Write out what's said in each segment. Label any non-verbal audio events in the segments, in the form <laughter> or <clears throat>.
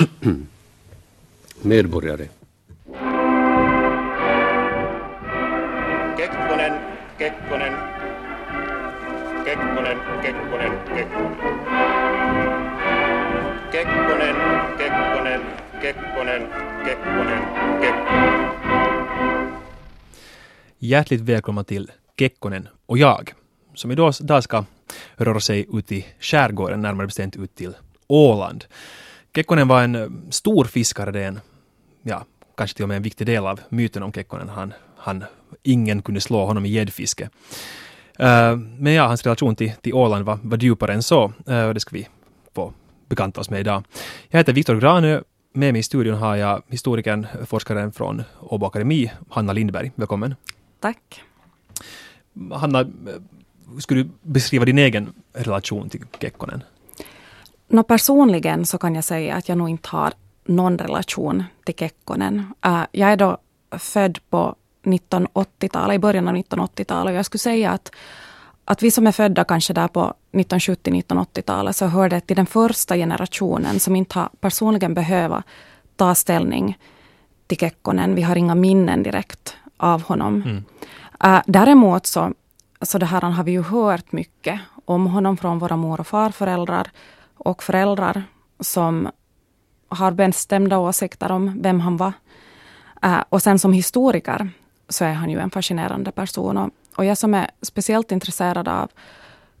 <clears throat> medborgare. Kekkonen, Kekkonen, Kekkonen, Kekkonen, Kekkonen. Kekkonen, Kekkonen, Kekkonen, Kekkonen. Hjärtligt välkomna till Kekkonen och jag, som idag ska röra sig ut i skärgården, närmare bestämt ut till Åland. Kekkonen var en eh, stor fiskare, det är en, ja, kanske till och med en viktig del av myten om Kekkonen. Han, han, ingen kunde slå honom i gäddfiske. Uh, men ja, hans relation till, till Åland var, var djupare än så. Uh, och det ska vi få bekanta oss med idag. Jag heter Viktor Granö. Med mig i studion har jag historikern, forskaren från Åbo Akademi, Hanna Lindberg. Välkommen. Tack. Hanna, skulle du beskriva din egen relation till Kekkonen? No, personligen så kan jag säga att jag nog inte har någon relation till Kekkonen. Uh, jag är då född på 1980-talet, i början av 1980-talet. Och jag skulle säga att, att vi som är födda kanske där på 1970-1980-talet så hörde till den första generationen som inte har personligen behöva ta ställning till Kekkonen. Vi har inga minnen direkt av honom. Mm. Uh, däremot så, så det här har vi ju hört mycket om honom från våra mor och farföräldrar och föräldrar som har bestämda åsikter om vem han var. Uh, och sen som historiker så är han ju en fascinerande person. Och, och jag som är speciellt intresserad av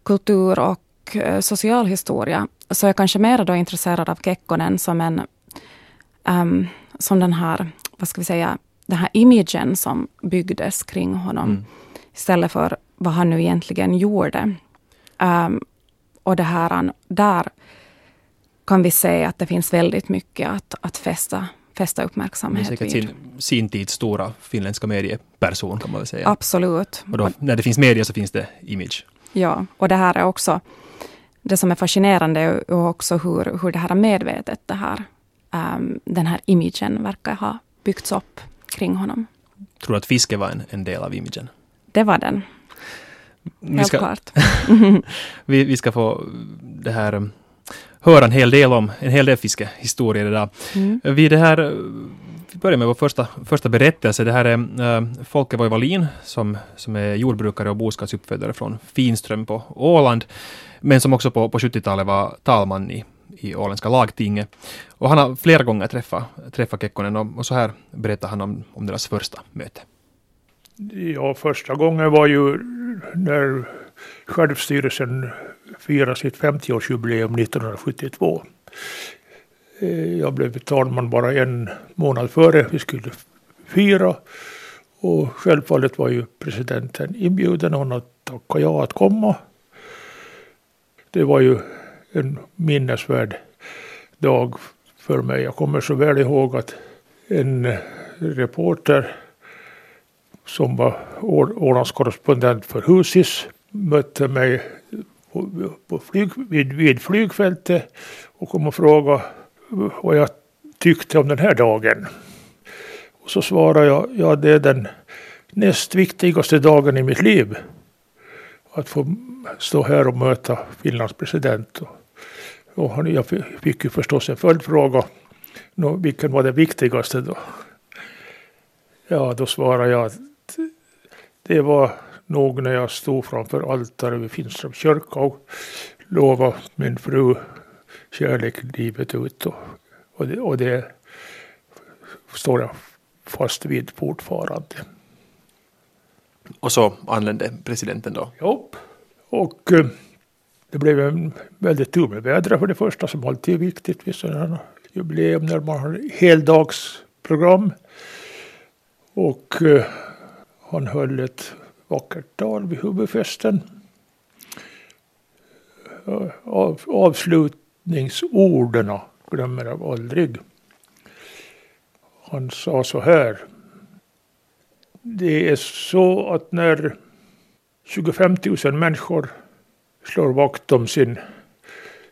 kultur och uh, socialhistoria så är jag kanske mer då intresserad av Kekkonen som en um, som den här, vad ska vi säga, den här imagen som byggdes kring honom. Mm. Istället för vad han nu egentligen gjorde. Um, och det här, där kan vi se att det finns väldigt mycket att, att fästa, fästa uppmärksamhet vid. Sin, sin tids stora finländska medieperson kan man väl säga. Absolut. Och då, när det finns media så finns det image. Ja, och det här är också det som är fascinerande är också hur, hur det här medvetet, det här, um, den här imagen verkar ha byggts upp kring honom. Tror du att fiske var en, en del av imagen? Det var den. Helt ska, klart. <laughs> vi, vi ska få det här um, höra en hel del om, en hel del fiskehistorier idag. Mm. Vi, det här, vi börjar med vår första, första berättelse. Det här är äh, Folke Voi Wallin som, som är jordbrukare och boskapsuppfödare från Finström på Åland, men som också på, på 70-talet var talman i, i åländska lagtinget. Och han har flera gånger träffat, träffat Kekkonen och, och så här berättar han om, om deras första möte. Ja, första gången var ju när självstyrelsen firade sitt 50-årsjubileum 1972. Eh, jag blev talman bara en månad före vi skulle fira. Och självfallet var ju presidenten inbjuden hon tackade ja att komma. Det var ju en minnesvärd dag för mig. Jag kommer så väl ihåg att en reporter som var Ålandskorrespondent för Husis mötte mig på, på flyg, vid, vid flygfältet och kom och frågade vad jag tyckte om den här dagen. Och så svarade jag, ja det är den näst viktigaste dagen i mitt liv. Att få stå här och möta Finlands president. Och, och jag fick ju förstås en följdfråga. Nå, vilken var den viktigaste då? Ja, då svarade jag att det var nog när jag stod framför altaret vid Finströms kyrka och lovade min fru kärlek livet ut. Och, och, det, och det står jag fast vid fortfarande. Och så anlände presidenten då? Ja, och eh, det blev en väldigt vädret för det första som alltid är viktigt vid sådana jubileum när man har heldagsprogram. Och eh, han höll ett vackert tal vid huvudfesten. Av, avslutningsorden glömmer jag aldrig. Han sa så här. Det är så att när 25 000 människor slår vakt om sin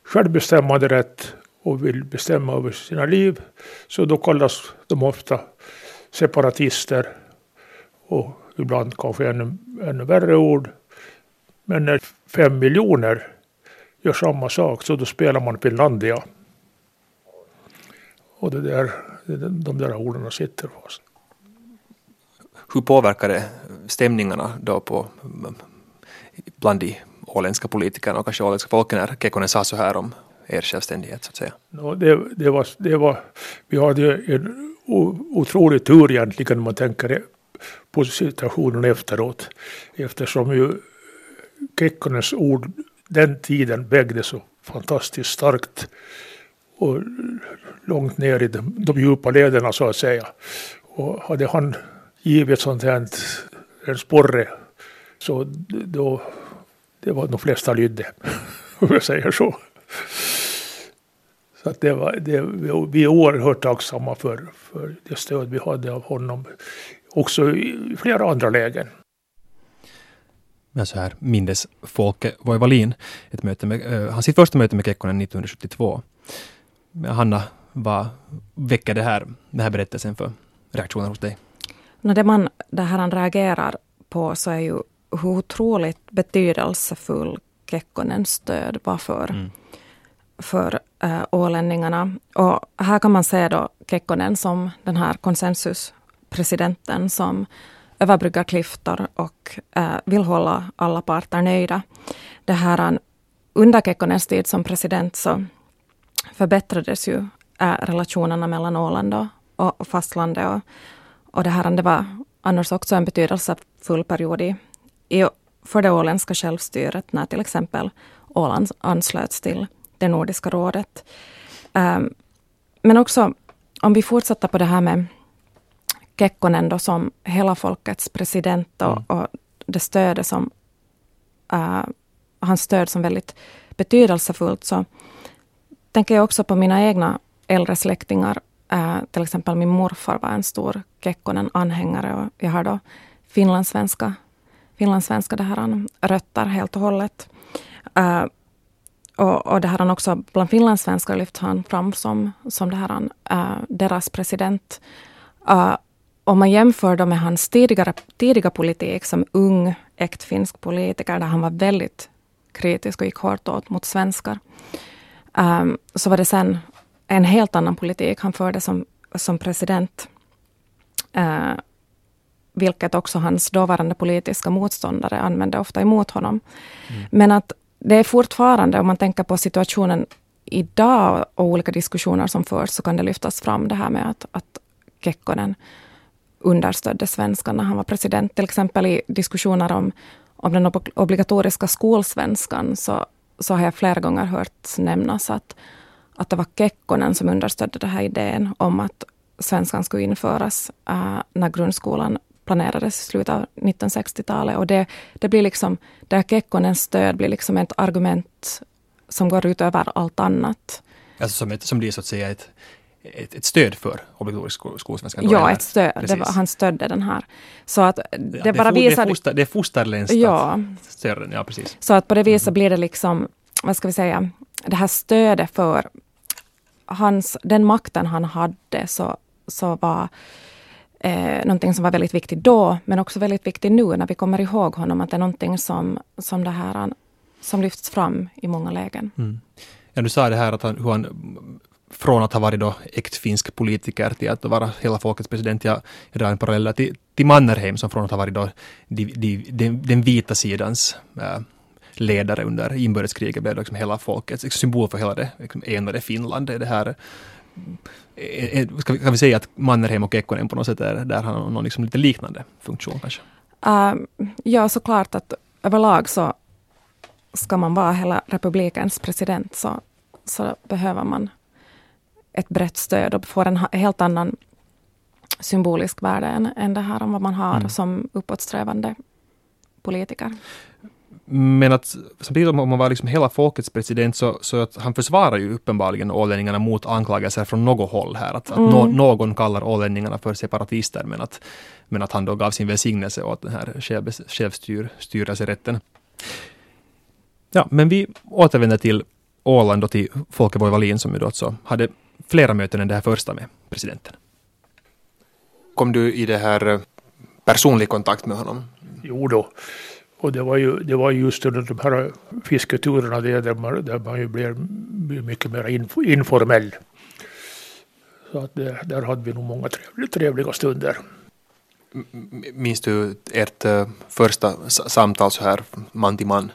självbestämmande rätt och vill bestämma över sina liv så då kallas de ofta separatister och ibland kanske ännu, ännu värre ord. Men när fem miljoner gör samma sak så då spelar man Finlandia. Och det där, de där orden sitter fast. Hur påverkar det stämningarna då på, bland de åländska politikerna och kanske åländska folken när Kekkonen sa så här om er självständighet så att säga? No, det, det, var, det var, vi hade en otrolig tur egentligen om man tänker på situationen efteråt. Eftersom ju Kekkonens ord den tiden vägde så fantastiskt starkt och långt ner i de, de djupa lederna så att säga. Och hade han givit sånt här en sporre så då det var de flesta lydde, <laughs> om jag säger så. Så att det var, det, vi är oerhört tacksamma för, för det stöd vi hade av honom. Också i flera andra lägen. Men så här mindes Folke Voivalin ett möte med, uh, hans sitt första möte med Kekkonen 1972. Hanna, vad väcker det här, den här berättelsen för reaktioner hos dig? No, det man det här han reagerar på så är ju hur otroligt betydelsefull Kekkonens stöd var för, mm. för äh, ålänningarna. Och här kan man se då Kekkonen som den här presidenten som överbryggar klyftor och eh, vill hålla alla parter nöjda. Det här, eh, under Kekkonens tid som president så förbättrades ju eh, relationerna mellan Åland och, och fastlandet. Och, och det här det var annars också en betydelsefull period i, i, för det åländska självstyret när till exempel Åland anslöts till det Nordiska rådet. Eh, men också om vi fortsätter på det här med Kekkonen då som hela folkets president och, mm. och det stödet som uh, hans stöd som väldigt betydelsefullt så tänker jag också på mina egna äldre släktingar. Uh, till exempel min morfar var en stor Kekkonen-anhängare och jag har då finlandssvenska, finlandssvenska det här, rötter helt och hållet. Uh, och, och det här han också bland finlandssvenskar lyft han fram som, som det här, uh, deras president. Uh, om man jämför då med hans tidigare, tidiga politik som ung äkt finsk politiker, där han var väldigt kritisk och gick hårt åt mot svenskar, um, så var det sen en helt annan politik han förde som, som president. Uh, vilket också hans dåvarande politiska motståndare använde ofta emot honom. Mm. Men att det är fortfarande, om man tänker på situationen idag och olika diskussioner som förs, så kan det lyftas fram det här med att, att Kekkonen understödde svenskan när han var president. Till exempel i diskussioner om, om den obligatoriska skolsvenskan, så, så har jag flera gånger hört nämnas att, att det var Kekkonen som understödde den här idén om att svenskan skulle införas äh, när grundskolan planerades i slutet av 1960-talet. Och det, det blir liksom, det här Kekkonens stöd blir liksom ett argument som går utöver allt annat. Alltså som, ett, som blir så att säga ett, ett, ett stöd för obligatorisk skolsvenska? Ja, ett stöd. Var, han stödde den här. Så att det, ja, bara visar... Det är, foster, det är fosterländskt ja. ja precis. Så att på det viset mm. blir det liksom, vad ska vi säga, det här stödet för hans, den makten han hade så, så var eh, någonting som var väldigt viktigt då, men också väldigt viktigt nu när vi kommer ihåg honom, att det är någonting som, som, det här, som lyfts fram i många lägen. Mm. Ja, du sa det här att han, hur han från att ha varit då äkt finsk politiker till att vara hela folkets president. Jag, drar en parallell till, till Mannerheim som från att ha varit då de, de, den, den vita sidans äh, ledare under inbördeskriget blev liksom hela folkets liksom symbol för hela det liksom enade Finland. Det här eh, eh, ska vi, kan vi säga att Mannerheim och Kekkonen på något sätt är, där har någon liksom lite liknande funktion kanske? Uh, ja, såklart att överlag så ska man vara hela republikens president så, så behöver man ett brett stöd och får en helt annan symbolisk värde än, än det här om vad man har mm. som uppåtsträvande politiker. Men att samtidigt om man var liksom hela folkets president så, så att han försvarar ju uppenbarligen ålänningarna mot anklagelser från något håll här. Att, mm. att no, någon kallar ålänningarna för separatister men att, men att han då gav sin välsignelse åt den här själv, självstyrelserätten. Ja, men vi återvänder till Åland och till Folke Voivalin som ju då alltså hade flera möten än det här första med presidenten. Kom du i det här eh, personlig kontakt med honom? Jo då. Och det var ju, det var just under de här fisketurerna där, där, man, där man ju blev mycket mer inf informell. Så att det, där hade vi nog många trevliga, trevliga stunder. Minns du ert uh, första samtal så här man till man?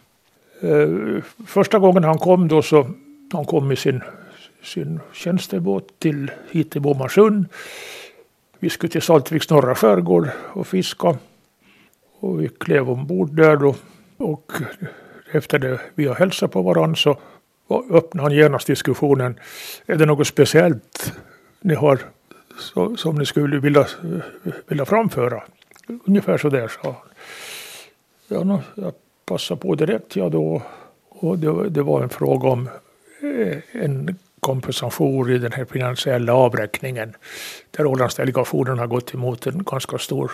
Uh, första gången han kom då så han kom med sin, sin tjänstebåt till, hit till Bomarsund. Vi skulle till Saltviks norra skärgård och fiska. Och vi klev ombord där då. Och efter det vi har hälsat på varandra så öppnade han genast diskussionen. Är det något speciellt ni har så, som ni skulle vilja, vilja framföra? Ungefär så där sa han. Ja, no, jag passade på direkt ja då. Och det, det var en fråga om eh, en kompensation i den här finansiella avräkningen. Där Ålandsdelegationen har gått emot en ganska stor,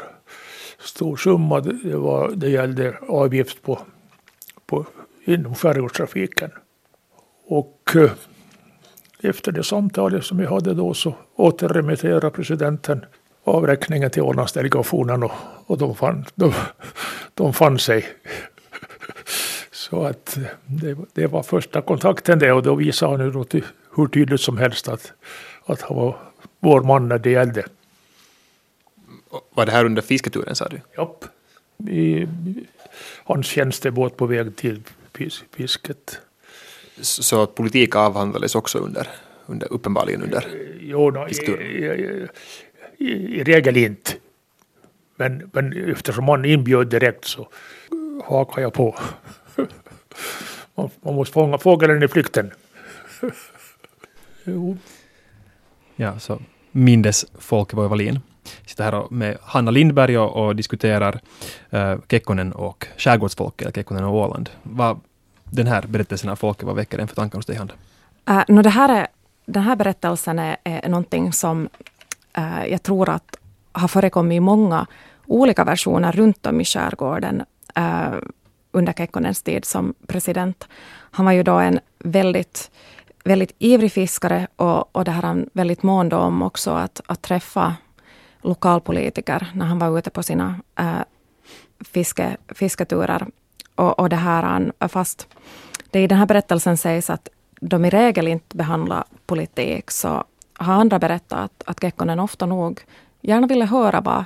stor summa. Det, var, det gällde avgift på, på inom skärgårdstrafiken. Och eh, efter det samtalet som vi hade då så återremitterade presidenten avräkningen till Ålandsdelegationen och, och de, fann, de, de fann sig. Så att eh, det, det, var första kontakten det och då visade han ju till, hur tydligt som helst att, att han var vår man när det gällde. Var det här under fisketuren sa du? Japp. I hans tjänstebåt på väg till fisket. Så politik avhandlades också under, under uppenbarligen under jo, no, i, i, i, i, regel inte. Men, men eftersom man inbjöd direkt så hakar jag på. <laughs> Man, man måste fånga fågeln i flykten. Jo. Ja, så mindes Folke Wallin. Sitter här med Hanna Lindberg och, och diskuterar uh, Kekkonen och skärgårdsfolket, Kekkonen och Åland. Vad den här berättelsen av folket, vad väcker den för tankar hos dig, Hanna? Uh, no, det här är, den här berättelsen är, är någonting som uh, jag tror att har förekommit i många olika versioner runt om i skärgården uh, under Kekkonens tid som president. Han var ju då en väldigt, väldigt ivrig fiskare och, och det här han väldigt mån om också att, att träffa lokalpolitiker när han var ute på sina äh, fiske, fisketurer. Och, och det här, fast det i den här berättelsen sägs att de i regel inte behandlar politik, så har andra berättat att, att Kekkonen ofta nog gärna ville höra vad,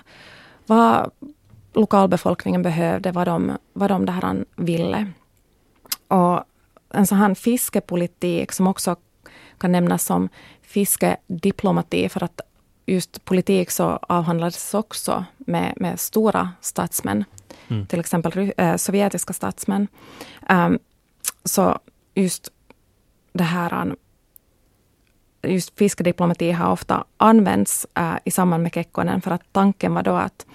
vad lokalbefolkningen behövde, vad de, vad de där han ville. Och en sån här fiskepolitik som också kan nämnas som fiskediplomati, för att just politik så avhandlades också med, med stora statsmän. Mm. Till exempel äh, sovjetiska statsmän. Um, så just det här just fiskediplomati har ofta använts äh, i samband med Kekkonen för att tanken var då att,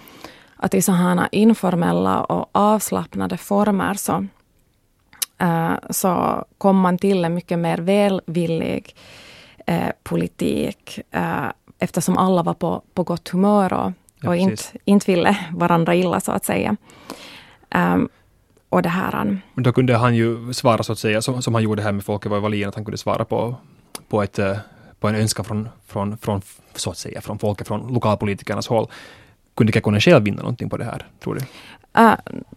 att i sådana informella och avslappnade former så, så kom man till en mycket mer välvillig äh, politik eftersom alla var på, på gott humör och, ja, och inte, inte ville varandra illa så att säga. Um, och det här... Han, Men då kunde han ju svara så att säga, som, som han gjorde här med Folke Wallin, att han kunde svara på, på, ett, eh, på en önskan från, från, från, så att säga, från folket, från lokalpolitikernas håll. Kunde Kekkonen själv vinna någonting på det här, tror du? Uh,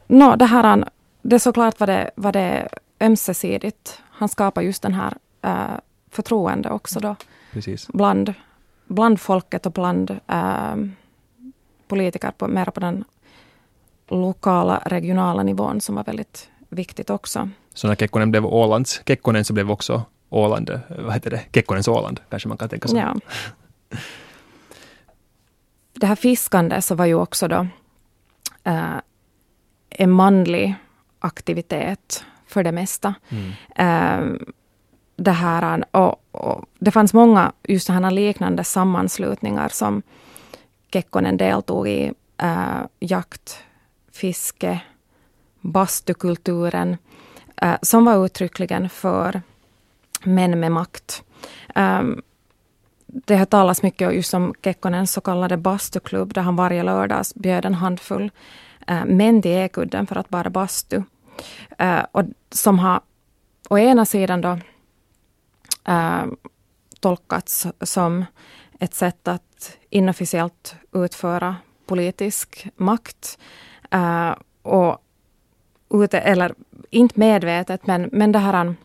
no, det här han, det såklart var det, var det ömsesidigt. Han skapar just den här uh, förtroende också då. Precis. Bland, bland folket och bland uh, politiker, på, mer på den lokala, regionala nivån som var väldigt viktigt också. Så när Kekkonen blev Ålands Kekkonen så blev också Åland, vad heter det, Kekkonens Åland, kanske man kan tänka sig. Ja. Det här fiskandet så var ju också då äh, en manlig aktivitet för det mesta. Mm. Äh, det, här, och, och, det fanns många just sådana liknande sammanslutningar som Kekkonen deltog i. Äh, jakt, fiske, bastukulturen, äh, som var uttryckligen för män med makt. Um, det har talats mycket just om Kekkonens så kallade bastuklubb, där han varje lördag bjöd en handfull uh, män till Ekudden för att bara bastu. Uh, och som har å ena sidan då uh, tolkats som ett sätt att inofficiellt utföra politisk makt. Och ute, eller inte medvetet, men, men det här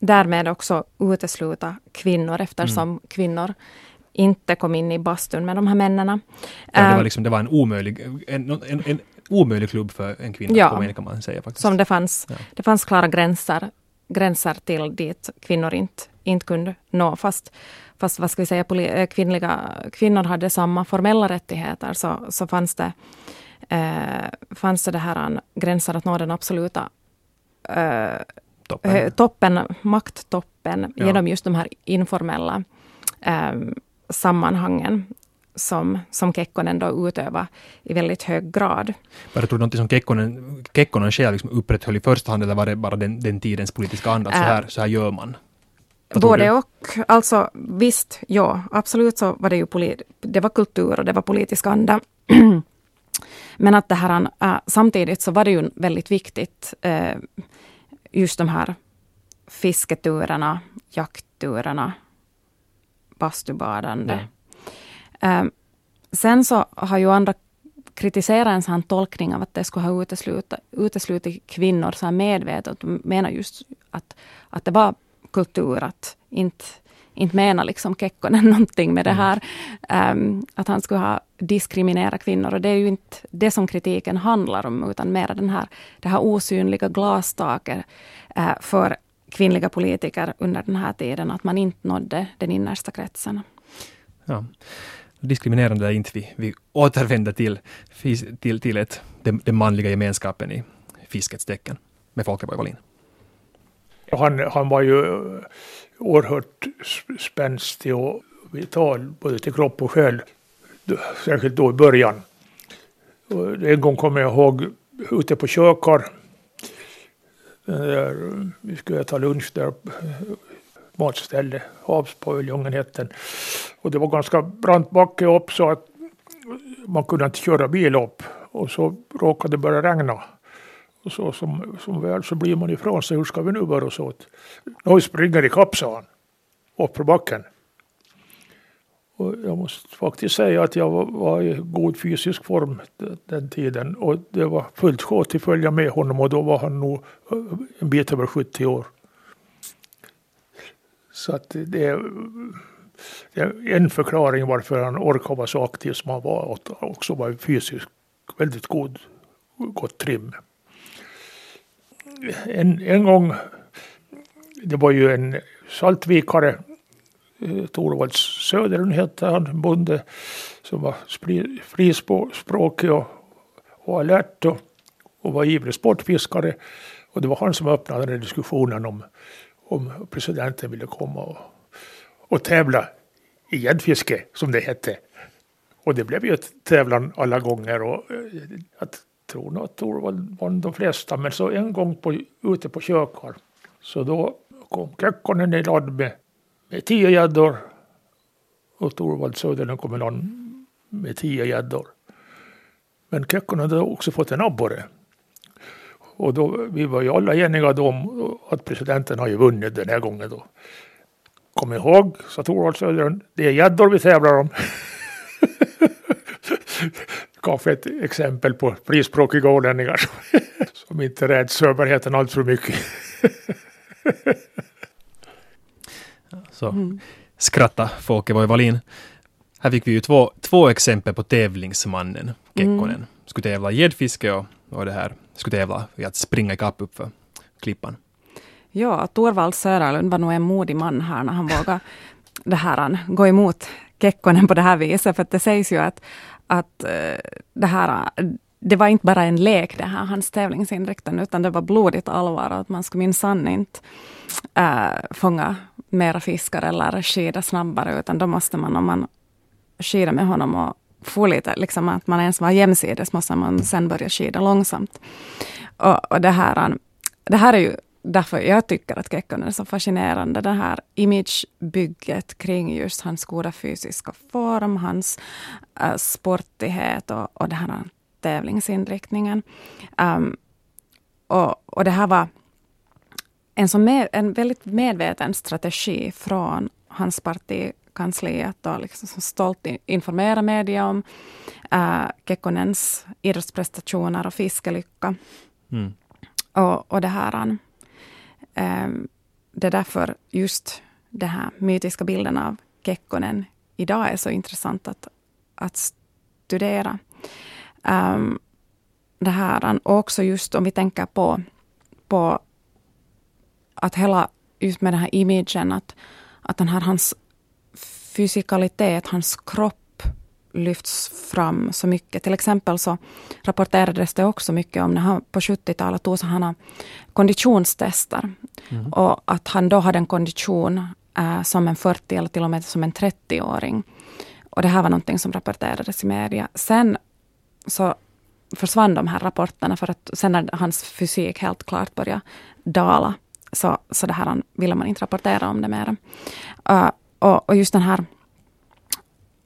därmed också utesluta kvinnor eftersom mm. kvinnor inte kom in i bastun med de här männen. Ja, det, var Eh, liksom, det var en omöjlig, en, en, en omöjlig klubb för en kvinna Ja. att komma in kan man säga faktiskt. som det fanns, Ja. det fanns klara gränser, gränser till dit kvinnor inte, inte kunde nå. Fast, fast vad ska vi säga, eh, kvinnliga, kvinnor hade samma formella rättigheter så, så fanns det, eh, fanns det, det här gränser att nå den absoluta eh, Toppen. hö- toppen, makttoppen, Ja. genom just de här informella eh, sammanhangen som, som Kekkonen då utövar i väldigt hög grad. Var det tror du någonting som Kekkonen, Kekkonen själv liksom upprätthöll i första hand eller var det bara den, den tidens politiska anda? att Så Äh. här, så här gör man. Vad Både och. Alltså visst, ja, absolut så var det ju polit- det var kultur och det var politisk anda. <clears throat> Men att det här, äh, samtidigt så var det ju väldigt viktigt, äh, just de här fisketurerna, jaktturerna, bastubadande. Äh, sen så har ju andra kritiserat en sån tolkning av att det skulle ha uteslutit, uteslutit kvinnor så medvetet. De menar just att, att det var kultur, att inte, inte menar liksom Kekkonen <laughs> någonting med det här. ehm, att han skulle ha diskriminerat kvinnor. Och det är ju inte det som kritiken handlar om, utan mer den här, det här osynliga glastaket eh, för kvinnliga politiker under den här tiden, att man inte nådde den innersta kretsen. Ja. Diskriminerande är inte vi. Vi återvänder till, till, till ett, den, den manliga gemenskapen i fiskets tecken med Folke Wallin. Han, han var ju eh, oerhört sp- spänstig och vital både till kropp och själ. Särskilt då i början. Och En gång kommer jag ihåg ute på Kökar. Där, vi skulle äta lunch där. på Matställe, Havspaviljongen hette den. Och det var ganska brant backe upp så att man kunde inte köra bil upp. Och så råkade det börja regna. Och så som, som väl så blir man ifrån sig. Hur ska vi nu bära oss åt? Nu springer ikapp, sa han. Upp på backen. Och jag måste faktiskt säga att jag var, var i god fysisk form den, tiden. Och det var fullt sjå att följa med honom och då var han nog eh, en bit över 70 år. Så att det, det är en förklaring varför han orkade vara så aktiv som han var. Och också var fysiskt väldigt god, gott trim en, en gång, det var ju en saltvikare, Torvald Torvalds Söderlund hette han, bonde, som var frispråkig och, och alert och, och var ivrig sportfiskare. Och det var han som öppnade den diskussionen om, om presidenten ville komma och, och tävla i gäddfiske, som det hette. Och det blev ju ett tävlan alla gånger. Och eh, jag tror nog att Torvald vann de flesta. Men så en gång på, ute på Kökar. Så då kom Kekkonen i land med, med tio gäddor. Och Torvald Söderlund kom i land med tio gäddor. Men Kekkonen hade också fått en abborre. Och då, vi var ju alla eniga då om att presidenten har ju vunnit den här gången då. Kom ihåg, sa Torvald Söderlund, det är gäddor vi tävlar om. <laughs> Kanske ett exempel på frispråkiga ålänningar som, inte räds överheten allt för mycket. <laughs> Så skratta Folke Wallin. Här fick vi ju två, två exempel på tävlingsmannen Kekkonen. Skulle tävla i gäddfiske och, och det här skulle tävla i att springa ikapp upp för klippan. Ja, Torvald Söderlund var nog en modig man här när han vågade det här, han, gå emot Kekkonen på det här viset. För att det sägs ju att, att eh, det här det var inte bara en lek det här, hans tävlingsinriktning, utan det var blodigt allvar. Att man skulle minsann inte äh, fånga mera fiskar eller skida snabbare, utan då måste man, om man skidar med honom och få lite, liksom att man ens var jämsides, måste man sen börja skida långsamt. Och, och det, här, um, det här är ju därför jag tycker att Kekkonen är så fascinerande. Det här imagebygget kring just hans goda fysiska form, hans uh, sportighet och, och den här tävlingsinriktningen. Um, och, och det här var en, så med, en väldigt medveten strategi från hans partikansli att då liksom stolt informera media om uh, Kekkonens idrottsprestationer och fiskelycka. Mm. Och, och det här um, det är därför just den här mytiska bilden av Kekkonen idag är så intressant att, att studera. Um, det här, och också just om vi tänker på, på att hela, just med den här imagen, att, att den här hans fysikalitet, hans kropp lyfts fram så mycket. Till exempel så rapporterades det också mycket om när han på 70-talet tog sådana konditionstester. Mm. Och att han då hade en kondition äh, som en 40 eller till och med som en 30-åring. Och det här var någonting som rapporterades i media. Sen så försvann de här rapporterna för att sen när hans fysik helt klart började dala så, så det här ville man inte rapportera om det mer. Uh, och, och just den här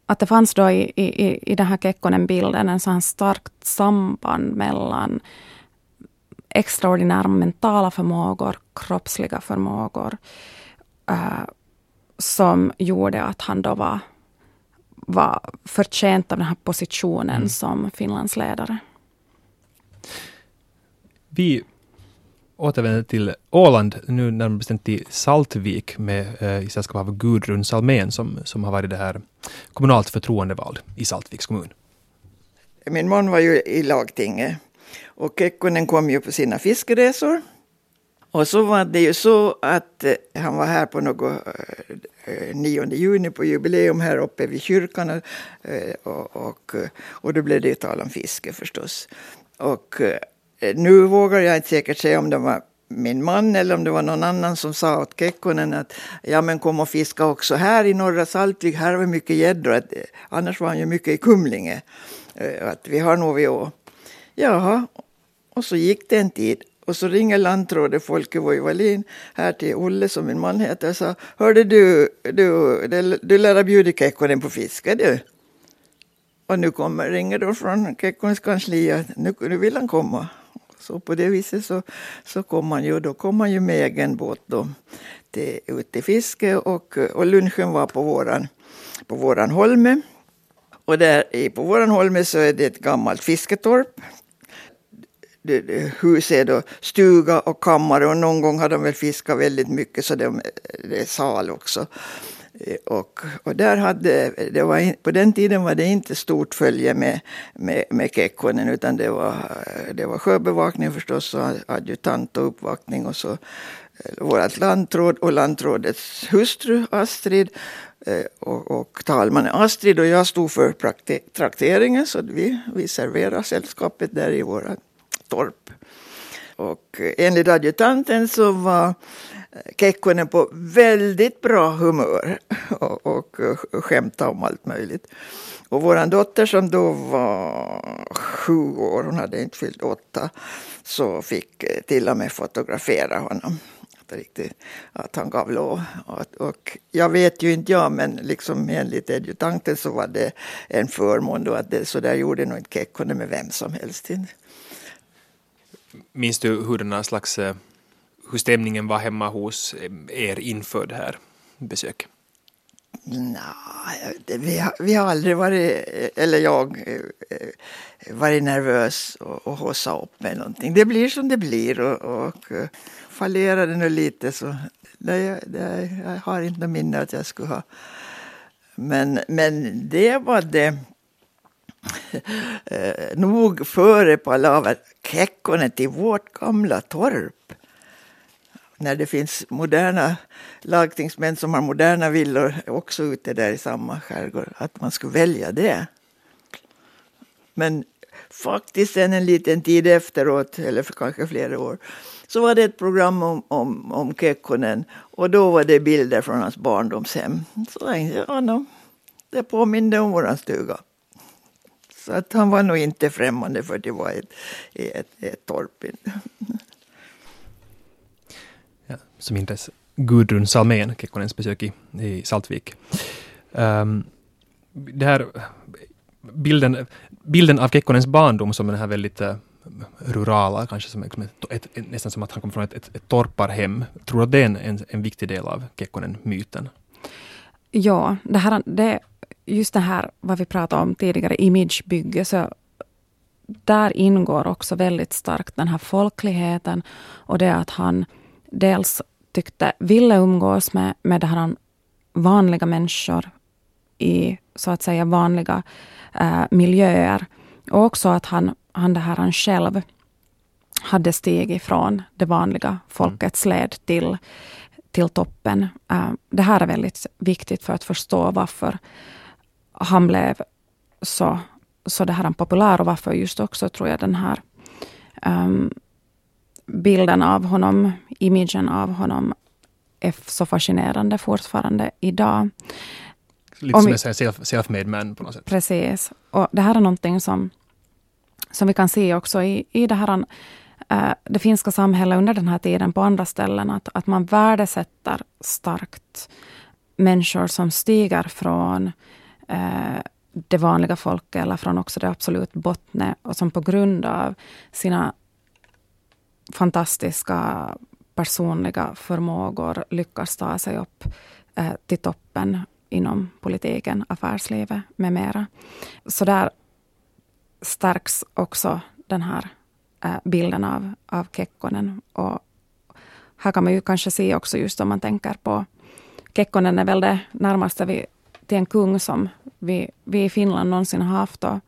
att det fanns då i, i, i den här Kekkonen-bilden en sån starkt samband mellan extraordinära mentala förmågor, kroppsliga förmågor, uh, som gjorde att han då var, var förtjänt av den här positionen mm. som Finlands ledare. Vi återvänder till Åland, nu närmare bestämt till Saltvik med, eh, i sällskap av Gudrun Salmén som, som har varit det här kommunalt förtroendevald i Saltviks kommun. Min man var ju i lagtinget och Kekkonen kom ju på sina fiskeresor. Och så var det ju så att eh, han var här på något eh, 9 juni på jubileum här uppe vid kyrkan. Eh, och, och, och då blev det ju tal om fiske förstås. Och eh, Eh, nu vågar jag inte säkert säga om det var min man eller om det var någon annan som sa åt Kekkonen att ja men kom och fiska också här i norra Saltvik, här har vi mycket gäddor. Eh, annars var han ju mycket i Kumlinge. Eh, att vi har nog vi å. Jaha, och så gick det en tid. Och så ringer lantrådet Folke Voivalin här till Olle som min man heter och sa Hörde du, du, du lär ha bjudit Kekkonen på fiske du. Och nu kommer, ringer då från Kekkons kansli att nu, nu vill han komma. Så på det viset så, så kom man ju, då kom man ju med egen båt då till, ut till fiske och, och lunchen var på våran, på våran holme. Och där på våran holme så är det ett gammalt fisketorp. Huset är då stuga och kammare och någon gång har de väl fiskat väldigt mycket så de, det är sal också. Eh, och, och där hade, det var, på den tiden var det inte stort följe med, med, med Kekkonen utan det var, det var sjöbevakning förstås och adjutant och uppvaktning och så eh, vårt lantråd och lantrådets hustru Astrid eh, och, och talmannen Astrid och jag stod för trakteringen så vi, vi serverade sällskapet där i våra torp. Och enligt adjutanten så var Kekkonen på väldigt bra humör och, och skämtade om allt möjligt. Och vår dotter som då var sju år, hon hade inte fyllt åtta, så fick eh, till och med fotografera honom. Riktigt, att han gav lov. Och, och jag vet ju inte jag, men liksom enligt adjutanten så var det en förmån då att det, så där gjorde nog inte Kekkonen med vem som helst. Minns du hur den slags eh, hur stämningen var hemma hos eh, er inför det här besöket? Nej, vi, har, vi har aldrig varit, eh, eller jag, eh, varit nervös och, och hossa upp med någonting. Det blir som det blir och, och fallerar det nu lite så det, det, jag har inte något minne att jag skulle ha. Men, men det var det nog före Palaver, Kekkonen till vårt gamla torp när det finns moderna lagtingsmän som har moderna villor också ute där i samma skärgård, att man skulle välja det. Men faktiskt sen en liten tid efteråt, eller för kanske flera år, så var det ett program om, om, om Kekkonen och då var det bilder från hans barndomshem. Så tänkte jag, ja, det påminde om våran stuga. Så att han var nog inte främmande för det var ett, ett, ett torp som mindes Gudrun Salmén, Kekkonens besök i, i Saltvik. Um, det här, bilden, bilden av Kekkonens barndom som den här väldigt uh, rurala, kanske som ett, ett, ett, nästan som att han kom från ett, ett, ett torparhem. Tror du att det är en, en, en viktig del av Kekkonen-myten? Ja, det här, det, just det här vad vi pratade om tidigare, imagebygge, så där ingår också väldigt starkt den här folkligheten och det att han dels tyckte, ville umgås med, med det här vanliga människor i så att säga vanliga äh, miljöer. Och också att han, han, det här, han själv hade stigit från det vanliga folkets led till, till toppen. Äh, det här är väldigt viktigt för att förstå varför han blev så, så det här populär och varför just också tror jag den här um, bilden av honom, imagen av honom är så fascinerande fortfarande idag. Lite som en self, self-made man på något sätt. Precis. Och det här är någonting som, som vi kan se också i, i det här äh, det finska samhället under den här tiden på andra ställen, att, att man värdesätter starkt människor som stiger från äh, det vanliga folket eller från också det absolut bottne och som på grund av sina fantastiska personliga förmågor lyckas ta sig upp eh, till toppen inom politiken, affärslivet med mera. Så där stärks också den här eh, bilden av, av Kekkonen. Och här kan man ju kanske se också just om man tänker på Kekkonen är väl det närmaste vi, till en kung som vi, vi i Finland någonsin har haft. Och,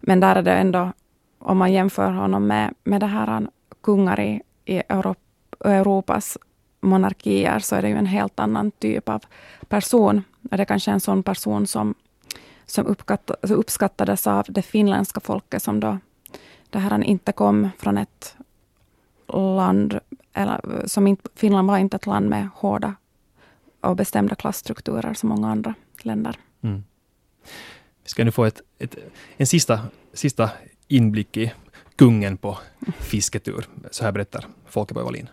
men där är det ändå, om man jämför honom med, med det här kungar i, i Europ, Europas monarkier, så är det ju en helt annan typ av person. Det är kanske en sån person som, som uppskattades av det finländska folket, som då det här inte kom från ett land, eller som inte, Finland var inte ett land med hårda och bestämda klassstrukturer som många andra länder. Mm. Vi ska nu få ett, ett, en sista, sista inblick i kungen på fisketur. Så här berättar Folke Wallin.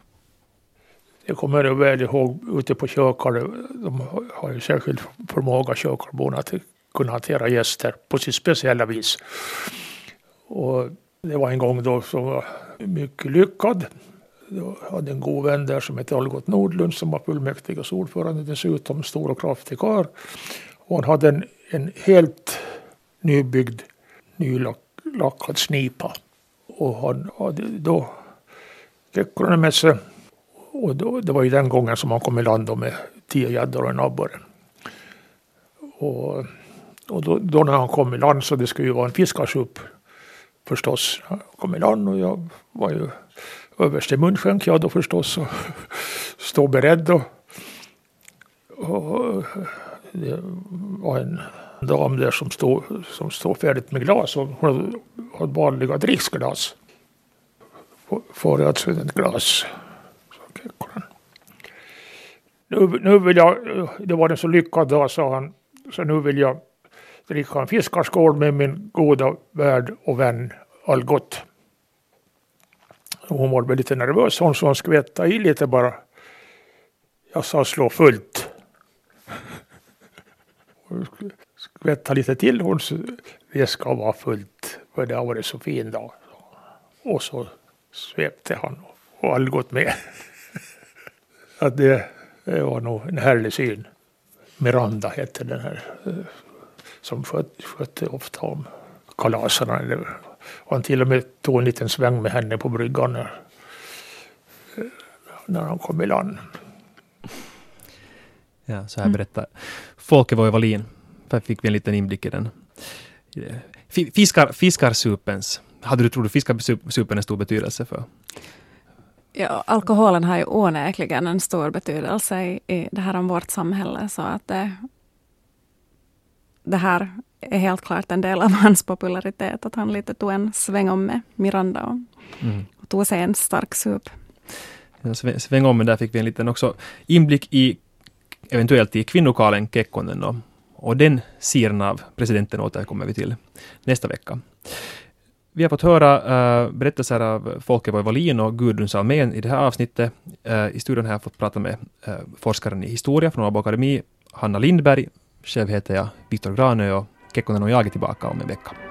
Jag kommer väl ihåg ute på Kökar, de har ju särskild förmåga, Kökarborna, att kunna hantera gäster på sitt speciella vis. Och det var en gång då som var mycket lyckad. Jag hade en god vän där som hette Algot Nordlund som var fullmäktiges ordförande dessutom, stor och kraftig karl. Och han hade en, en helt nybyggd, nylackad snipa. Och han hade då Kekkonen med sig och då, det var ju den gången som han kom i land med tio gäddor och en abborre. Och, och då, då, när han kom i land så det skulle ju vara en fiskarsupp förstås. Han kom i land och jag var ju överste munskänk jag då förstås och <laughs> stod beredd. Och, och det var en dam där som stod, som stod färdigt med glas och hon hade vanliga dricksglas. Får jag alltså ett glas nu, nu vill jag, det var en så lyckad dag sa han, så nu vill jag dricka en fiskarskål med min goda värd och vän Algot. Hon var väl lite nervös hon så hon skvätta i lite bara. Jag sa slå fullt. <laughs> Skvätta lite till hon det ska vara fullt för det har varit så fin dag. Och så svepte han och Algot med. <laughs> Att det, det var nog en härlig syn. Miranda hette den här eh, som skötte, skötte ofta om kalaserna. Han till och med tog en liten sväng med henne på bryggan när, när han kom i land. Ja, så här mm. berättar. Folke Voi här fick vi en liten inblick i den. Fiskar, fiskarsupens, hade du trott att fiskarsupen är stor betydelse för Ja, alkoholen har ju onekligen en stor betydelse i, i det här om vårt samhälle. Så att det, det här är helt klart en del av <laughs> hans popularitet. Att han lite tog en sväng om med Miranda och, mm. och tog sig en stark sup. Ja, sväng om, men där fick vi en liten också inblick i eventuellt i kvinnokalen Kekkonen och, den sidan av presidenten återkommer vi till nästa vecka. Vi har fått höra uh, berättelser av Folke Wallin och Gudrun Salmén i det här avsnittet. Uh, I studion har jag fått prata med uh, forskaren i historia från Åbo Akademi, Hanna Lindberg. Själv heter jag Viktor Granö och Kekkonen och jag är tillbaka om en vecka.